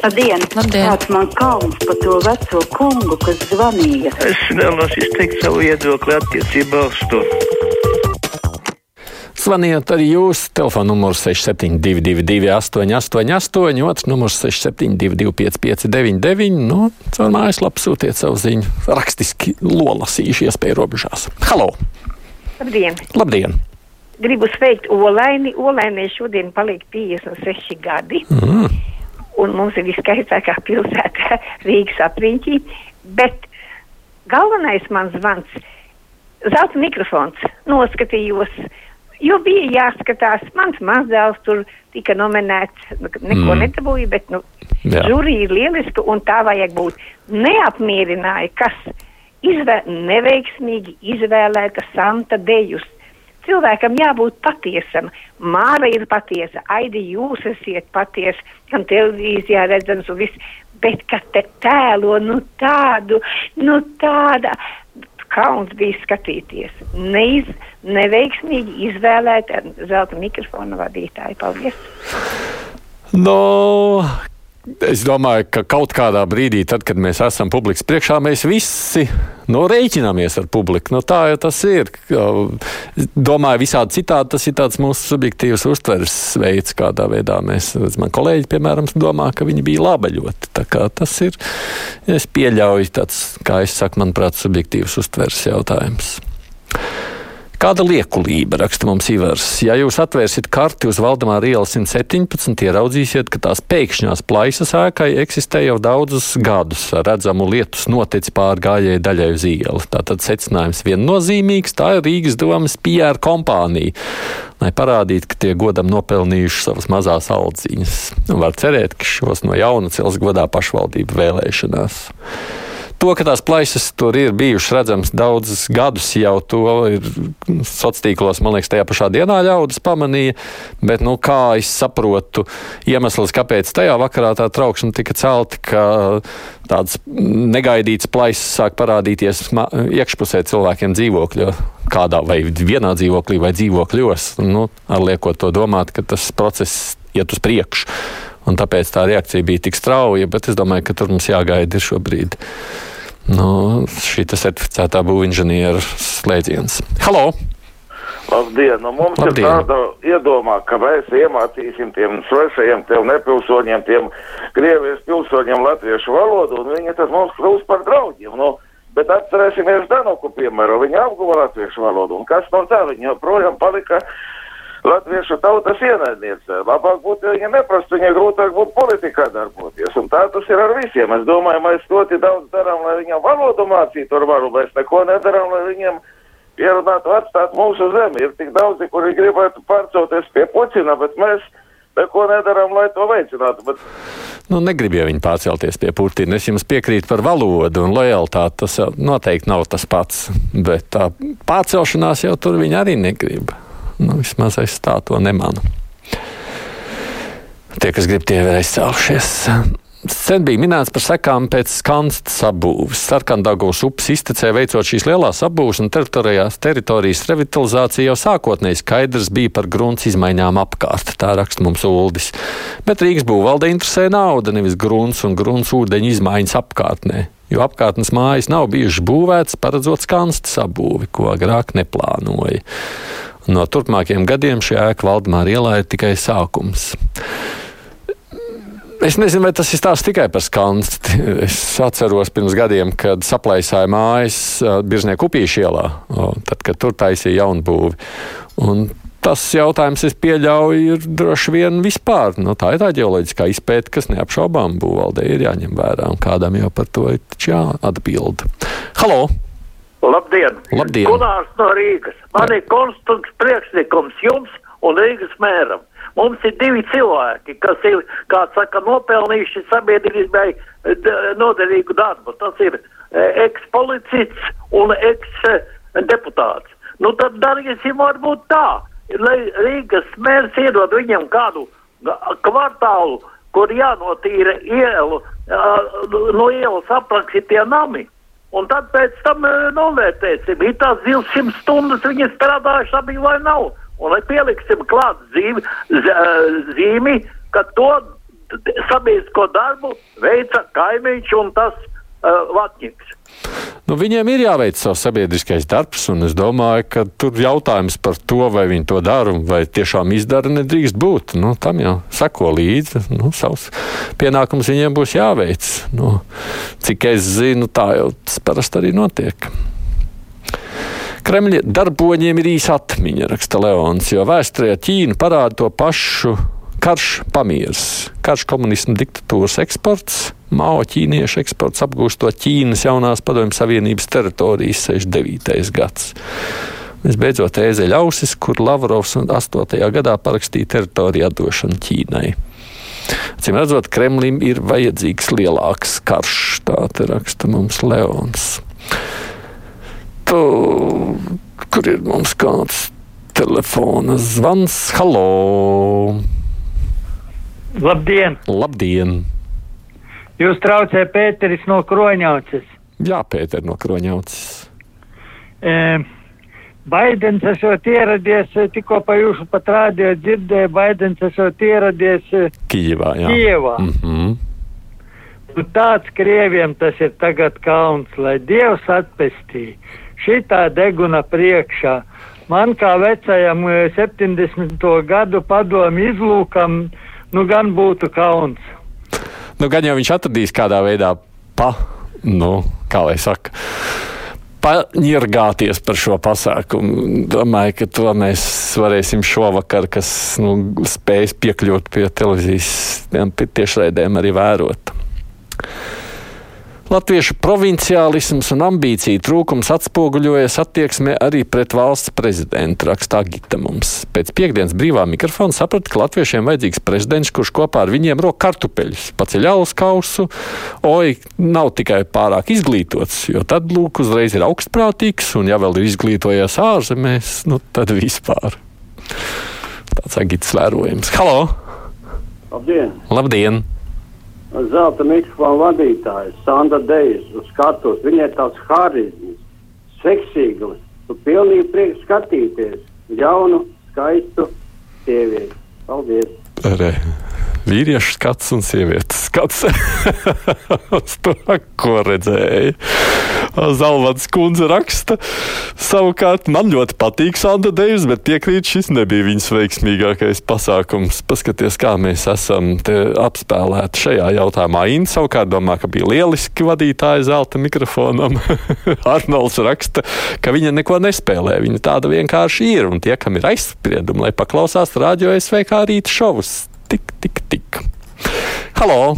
Labdien! Labdien. Kāds man kauns par to veco kungu, kas zvanīja? Es vēlos izteikt savu viedokli attiecībā uz to. Zvaniet arī jūs. Telefona numurs 6722, 888, otrs numurs 672, 559, nu, caur mājaslapu sūtiet savu ziņu. Rakstiski lolasīšu iespēju robežās. Halo! Labdien! Labdien! Gribu sveikt Olaini. Olainai šodien paliek 56 gadi. Mm. Un mums ir viskaistākā pilsēta Rīgas apriņķī. Bet galvenais man zvans - zelta mikrofons. Noskatījos, jo bija jāskatās. Mans mazdēls tur tika nominēts. nu, Neko Mm. netabūja, bet nu, žūrija ir lieliska un tā vajag būt. Neapmierināja, kas izvē, neveiksmīgi izvēlēta Santa Dejus. Cilvēkam jābūt patiesam. Māra ir patiesa, Aidi, jūs esat patiesa, gan televīzijā redzams un viss. Bet, kad te tēlo nu tādu, nu tāda, kauns bija skatīties. Neiz, neveiksmīgi izvēlēta zelta mikrofona vadītāja. Paldies! No, es domāju, ka kaut kādā brīdī, tad, kad mēs esam publikas priekšā, mēs visi nu, rēķināmies ar publiku. Nu, tā jau tas ir. Domāju, visādi citādi tas ir tāds mūsu subjektīvs uztveres veids, kādā veidā mēs, man kolēģi, piemēram, domā, ka viņi bija laba ļoti. Tā kā tas ir, es pieļauju tāds, kā es saku, manuprāt, subjektīvs uztveres jautājums. Kāda liekulība, raksta mums Ivars. Ja jūs atvērsiet karti uz Valdemāra ielas 117, ieraudzīsiet, ka tās pēkšņās plaisas ēkai eksistē jau daudzus gadus. Redzamu lietus notic pār gājēju daļai uz ielu. Tātad secinājums viennozīmīgs, tā ir Rīgas domas PR kompānija. Lai parādītu, ka tie godam nopelnījuši savas mazās aldziņas. Var cerēt, ka šos no jauna cels godā pašvaldību vēlēšanās. To, ka tās plaisas tur ir bijušas redzamas daudzus gadus, jau to ir sociālos tīklos, man liekas, tajā pašā dienā ļaudis pamanīja. Bet, nu, kā es saprotu, iemesls, kāpēc tajā vakarā tā trauksme tika celta, ka tādas negaidītas plaisas sāk parādīties iekšpusē cilvēkiem dzīvokļos. Kādā vai vienā dzīvoklī vai dzīvokļos, nu, ar liekot to domāt, ka tas process iet uz priekšu. Un tāpēc tā reakcija bija tik strauja, bet es domāju, ka tur mums jāgaida šobrīd nu, šī certificētā būvinženieru slēdziens. Halo! Labdien! Nu, mums Labdien. ir tāda iedomā, ka mēs iemācīsim tiem svešajiem, tiem nepilsoņiem, tiem Krievijas pilsoņiem latviešu valodu, un viņi tad mums kļūs par draugiem. Nu, bet atcerēsimies Danuku piemēru. Viņa apguva latviešu valodu, un kas no tā viņa joprojām palika latviešu tautas ienaidniece. Labāk būtu, viņa neprastu, viņai grūtāk būtu politikā darboties. Un tā tas ir ar visiem. Es domāju, mēs ļoti daudz darām, lai viņam valodu mācītu ar varu. Mēs neko nedarām, lai viņiem ierunātu atstāt mūsu zemi. Ir tik daudzi, kuri gribētu pārcelties pie Puķina, bet mēs neko nedarām, lai to veicinātu. Bet Nu, negrib jau viņi pārcelties pie Putina. Es jums piekrītu par valodu un lojalitāti. Tas jau noteikti nav tas pats. Bet tā pārcelšanās jau tur viņi arī negrib. Nu, vismaz es tā to nemanu. Tie, kas grib, tie ir aizcēlušies. Sen bija minēts par sekām pēc skanstas apbūves. Sarkandagūs upes iztecē veicot šīs lielās apbūves un teritorijas, teritorijas revitalizāciju jau sākotnēji skaidrs bija par grunts izmaiņām apkārt. Tā raksta mums Uldis. Bet Rīgas būvvalde interesē nauda, nevis grunts un grunts ūdeņu izmaiņas apkārtnē. Jo apkārtnes mājas nav bijušas būvētas, paredzot skanstas apbūvi, ko agrāk neplānoja. No turpmākajiem gadiem šī ēka Valdemāra ielā ir tikai sākums. Es nezinu, vai tas ir stāsts tikai par skanstu. Es atceros pirms gadiem, kad saplaisāja mājas ā, Biržnieku upīšu ielā, tad, kad tur taisīja jaunu būvi. Un tas jautājums, es pieļauju, ir droši vien vispār. Nu, tā ir tā ģeoloģiskā izpēta, kas neapšaubām būvvaldē ir jāņem vērā, un kādam jau par to ir jāatbild. Halo! Labdien! Labdien. Gunārs no Rīgas. Man ir konstrukts priekšlikums jums un Rīgas mēram. Mums ir divi cilvēki, kas ir, kā saka, nopelnījuši sabiedrībai eh, noderīgu darbu. Tas ir eh, ekspolicists un eksdeputāts. Nu tad darīsim varbūt tā, lai Rīgas mērs iedod viņam kādu kvartālu, kur jānotīra ielu, no ielas aprakstītie nami. Un tad pēc tam e, novērtēsim, ir tās 200 stundas viņi strādājuši abi vai nav. Un lai pieliksim klāt zīmi, z, e, zīmi ka to sabiedrisko darbu veica kaimiņš un tas uh, vatņiks. Nu, viņiem ir jāveic savs sabiedriskais darbs, un es domāju, ka tur jautājums par to, vai viņi to dara vai tiešām izdara, nedrīkst būt. Nu, tam jau sako līdzi. Nu, savs pienākums viņiem būs jāveic. Nu, cik es zinu, tā jau tas parasti arī notiek. Kremļa darboņiem ir īsa atmiņa, raksta Leons, jo vēsturē Ķīna parāda to pašu karš pamieris, karš komunismu diktatūras eksports, Mao ķīniešu eksports apgūstot Ķīnas jaunās padomju savienības teritorijas 69. gads. Visbeidzot, ēzeļa ausis, kur Lavrovs 8. gadā parakstīja teritoriju atdošanu Ķīnai. Cim redzot, Kremlim ir vajadzīgs lielāks karš, tā te raksta mums Leons. Tu, kur ir mums kāds telefona zvans? Halo! Labdien! Labdien! Jūs traucē Pēteris no Kroņauces. Jā, Pēter no Kroņauces. E, Baidens esot ieradies, e, tikko pa jūsu pat rādio dzirdēju, Baidens esot ieradies e, Kijevā. Jā. Kijevā. Mm -hmm. Nu, tāds Krieviem tas ir tagad kauns, lai Dievs atpestī šitā deguna priekšā. Man kā vecajam 70. gadu padomu izlūkam, nu gan būtu kauns. Nu, gan jau viņš atradīs kādā veidā pa, nu, kā lai saka. Paņirgāties par šo pasākumu. Domāju, ka to mēs varēsim šovakar, kas nu, spēs piekļūt pie televīzijas tiešraidēm, arī vērot. Latviešu provinciālisms un ambīcija trūkums atspoguļojas attieksmē arī pret valsts prezidentu, rakstā Gita mums. Pēc piekdienas brīvā mikrofona saprata, ka latviešiem vajadzīgs prezidents, kurš kopā ar viņiem rok kartupeļus, paceļ alus kausu, oi, nav tikai pārāk izglītots, jo tad, lūk, uzreiz ir augstprātīgs, un ja vēl ir izglītojies ārzemēs, nu tad vispār. Tāds agits vērojums. Halo! Labdien! Labdien! Zelta mikrofona vadītājs, Sandra Dejas, uz skatuves. Viņai tāds harizms, seksīgums, tu pilnīgi prieks skatīties jaunu, skaistu sievieti. Paldies! Re. Vīriešu skats un sievietes skats. Uz to, ko redzēja. Zalvats kundze raksta. Savukārt man ļoti patīk Sandra Deivs, bet piekrīt, šis nebija viņas veiksmīgākais pasākums. Paskaties, kā mēs esam apspēlēti šajā jautājumā. Inna savukārt domā, ka bija lieliski vadītāja zelta mikrofonam. Arnolds raksta, ka viņa neko nespēlē. Viņa tāda vienkārši ir. Un tie, kam ir aizspriedumi, lai paklausās radio SVK rīta šovus tik, tik, tik. Halo!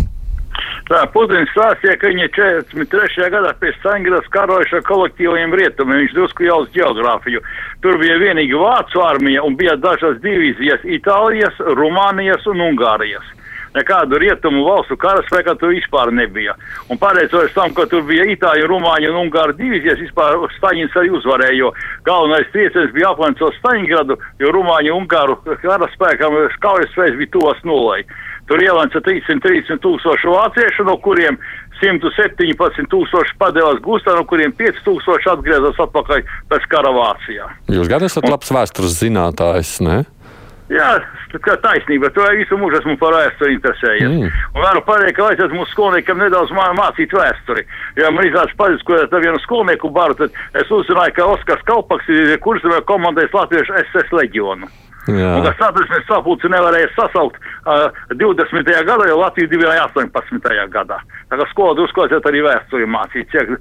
Tā Putins stāstīja, ka viņi 43. gadā pēc Staļingradas karojuši ar kolektīviem rietumiem. Viņš drusku jau uz geogrāfiju. Tur bija vienīgi Vācu armija un bija dažas divīzijas - Itālijas, Rumānijas un Ungārijas. Nekādu rietumu valstu karaspēka tur vispār nebija. Un pateicoties tam, ka tur bija Itāļu, Rumāņu un Ungāru divīzijas, vispār Staļins arī uzvarēja, jo galvenais trieciens bija aplencot uz Staļingradu, jo Rumāņu un Ungāru karaspēkam kaujas spējas bija tuvas nulai. Tur ielanca 330 tūkstoši vāciešu, no kuriem 117 tūkstoši padevās gūstā, no kuriem 5 tūkstoši atgriezās atpakaļ pēc kara Vācijā. Jūs gan esat labs vēstures zinātājs, ne? Jā, tā taisnība. To visu mūžu esmu par vēsturi interesējies. Mm. Un varu pateikt, ka vajadzētu mūsu skolniekam nedaudz mācīt vēsturi. Ja man iznāca paziņot ar vienu skolnieku baru, tad es uzzināju, ka Oskars Kalpaks ir kursā komandējis Latviešu SS leģionu. Tas satversmes sapulci nevarēja sasaukt uh, 20. gadā, jo Latvija bija 18. gadā. Tā kā skola drusku vajadzētu arī vēsturi mācīt. Ciek,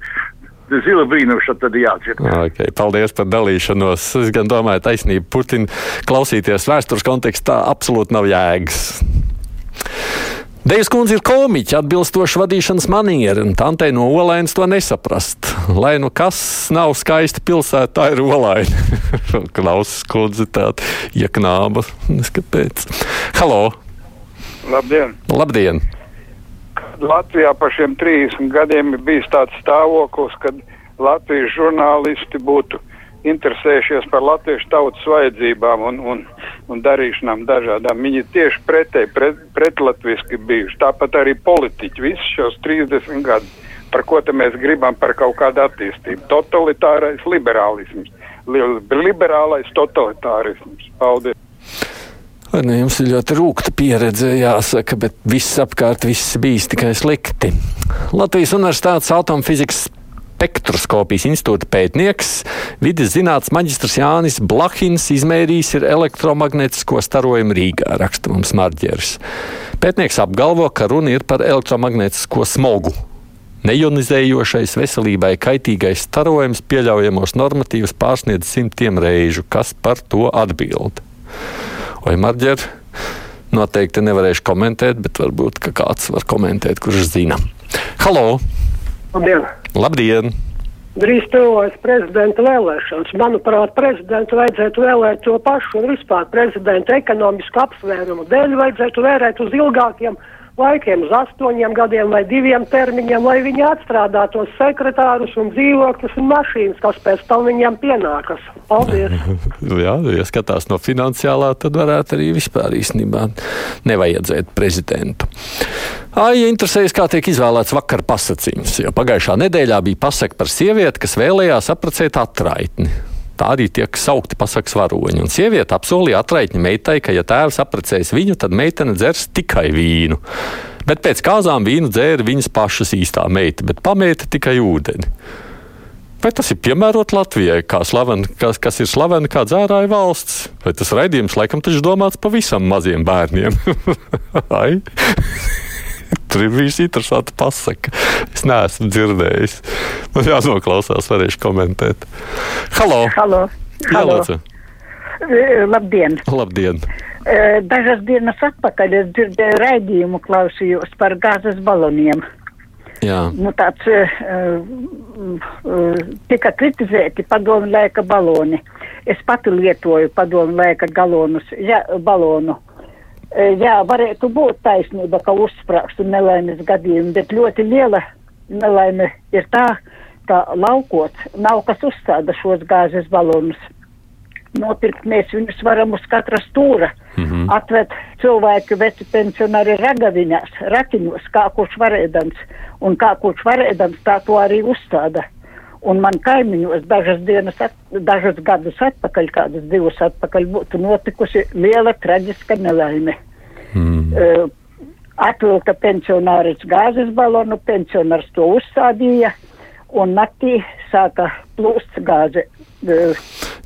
Zila brīnums tad jādzird. Okay, paldies par dalīšanos. Es gan domāju, taisnība Putina klausīties vēstures kontekstā absolūti nav jēgas. Dejas kundze ir komiķa, atbilstoši vadīšanas manieri, un tantei no Olainas to nesaprast. Lai nu kas nav skaista pilsēta, tā ir Olaina. Klausas kundze tāda ieknāba, neskapēc. Halo! Labdien! Labdien! Latvijā par šiem 30 gadiem ir bijis tāds stāvoklis, kad Latvijas žurnālisti būtu interesējušies par latviešu tautas vajadzībām un, un, un darīšanām dažādām. Viņi tieši pretēji, pret, pretlatviski bijuši. Tāpat arī politiķi visus šos 30 gadus. Par ko mēs gribam par kaut kādu attīstību? Totalitārais liberālisms, liberālais totalitārisms. Paldies! Ne, jums ir ļoti rūkta pieredze, jāsaka, bet viss apkārt viss bijis tikai slikti. Latvijas Universitātes atomfizikas spektroskopijas institūta pētnieks, vidas zinātnes maģistrs Jānis Blahins izmērījis elektromagnētisko starojumu Rīgā, raksta mums Marģeris. Pētnieks apgalvo, ka runa ir par elektromagnētisko smogu. Neionizējošais veselībai kaitīgais starojums pieļaujamos normatīvus pārsniedz simtiem reižu. Kas par to atbild? Vai Marģer? Noteikti nevarēšu komentēt, bet varbūt kāds var komentēt, kurš zina. Halo! Labdien! Labdien! Drīz tuvojas prezidenta vēlēšanas. Manuprāt, prezidentu vajadzētu vēlēt to pašu un vispār prezidenta ekonomisku apsvērumu dēļ vajadzētu vērēt uz ilgākiem laikiem, uz astoņiem gadiem vai diviem termiņiem, lai viņi atstrādātos sekretārus un dzīvokļus un mašīnas, kas pēc tam viņiem pienākas. Paldies! Jā, ja skatās no finansiālā, tad varētu arī vispār īstenībā nevajadzēt prezidentu. Ai, interesējas, kā tiek izvēlēts vakar pasakījums, jo pagājušā nedēļā bija pasaka par sievieti, kas vēlējās apprecēt atraitni. Tā arī tiek saukti pasakas varoņi. Un sieviete apsolīja atraitņa meitai, ka, ja tēvs apprecēs viņu, tad meitene dzers tikai vīnu. Bet pēc kāzām vīnu dzēra viņas pašas īstā meita, bet pamēta tikai ūdeni. Vai tas ir piemērot Latvijai, kā slavena, kas, kas ir slavena kā dzērāja valsts? Vai tas raidījums laikam taču domāts pavisam maziem bērniem? Tur ir bijusi interesanta pasaka. Es neesmu dzirdējis. Man jānoklausās, varēšu komentēt. Halo! Halo. Jā, Halo. lūdzu. E, Labdien! Labdien! E, Dažas dienas atpakaļ es dzirdēju raidījumu, klausījos par gāzes baloniem. Jā. Nu, tāds e, tika kritizēti padomu laika baloni. Es pati lietoju padomu laika galonus, jā, balonu. Jā, varētu būt taisnība, ka uzsprāgstu nelaimes gadījumi, bet ļoti liela nelaime ir tā, ka laukot nav kas uzstāda šos gāzes balonus. Nopirkt mēs viņus varam uz katra stūra. Mm -hmm. Atvet cilvēku veci pensionāri ragaviņās, ratiņos, kā kurš varēdams. Un kā kurš varēdams, tā to arī uzstāda. Un man kaimiņos dažas dienas, at, dažas gadus atpakaļ, kādas divas atpakaļ, būtu notikusi liela traģiska nelaime. Mm. Uh, atvilka pensionāris gāzes balonu, pensionārs to uzstādīja, un naktī sāka plūst gāze. Uh,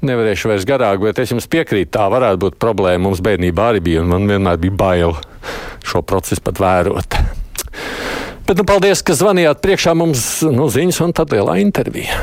Nevarēšu vairs garāk, bet es jums piekrītu, tā varētu būt problēma. Mums bērnībā arī bija, un man vienmēr bija bail šo procesu pat vērot. Bet, nu, paldies, ka zvanījāt priekšā mums nu, ziņas un tad lielā intervija.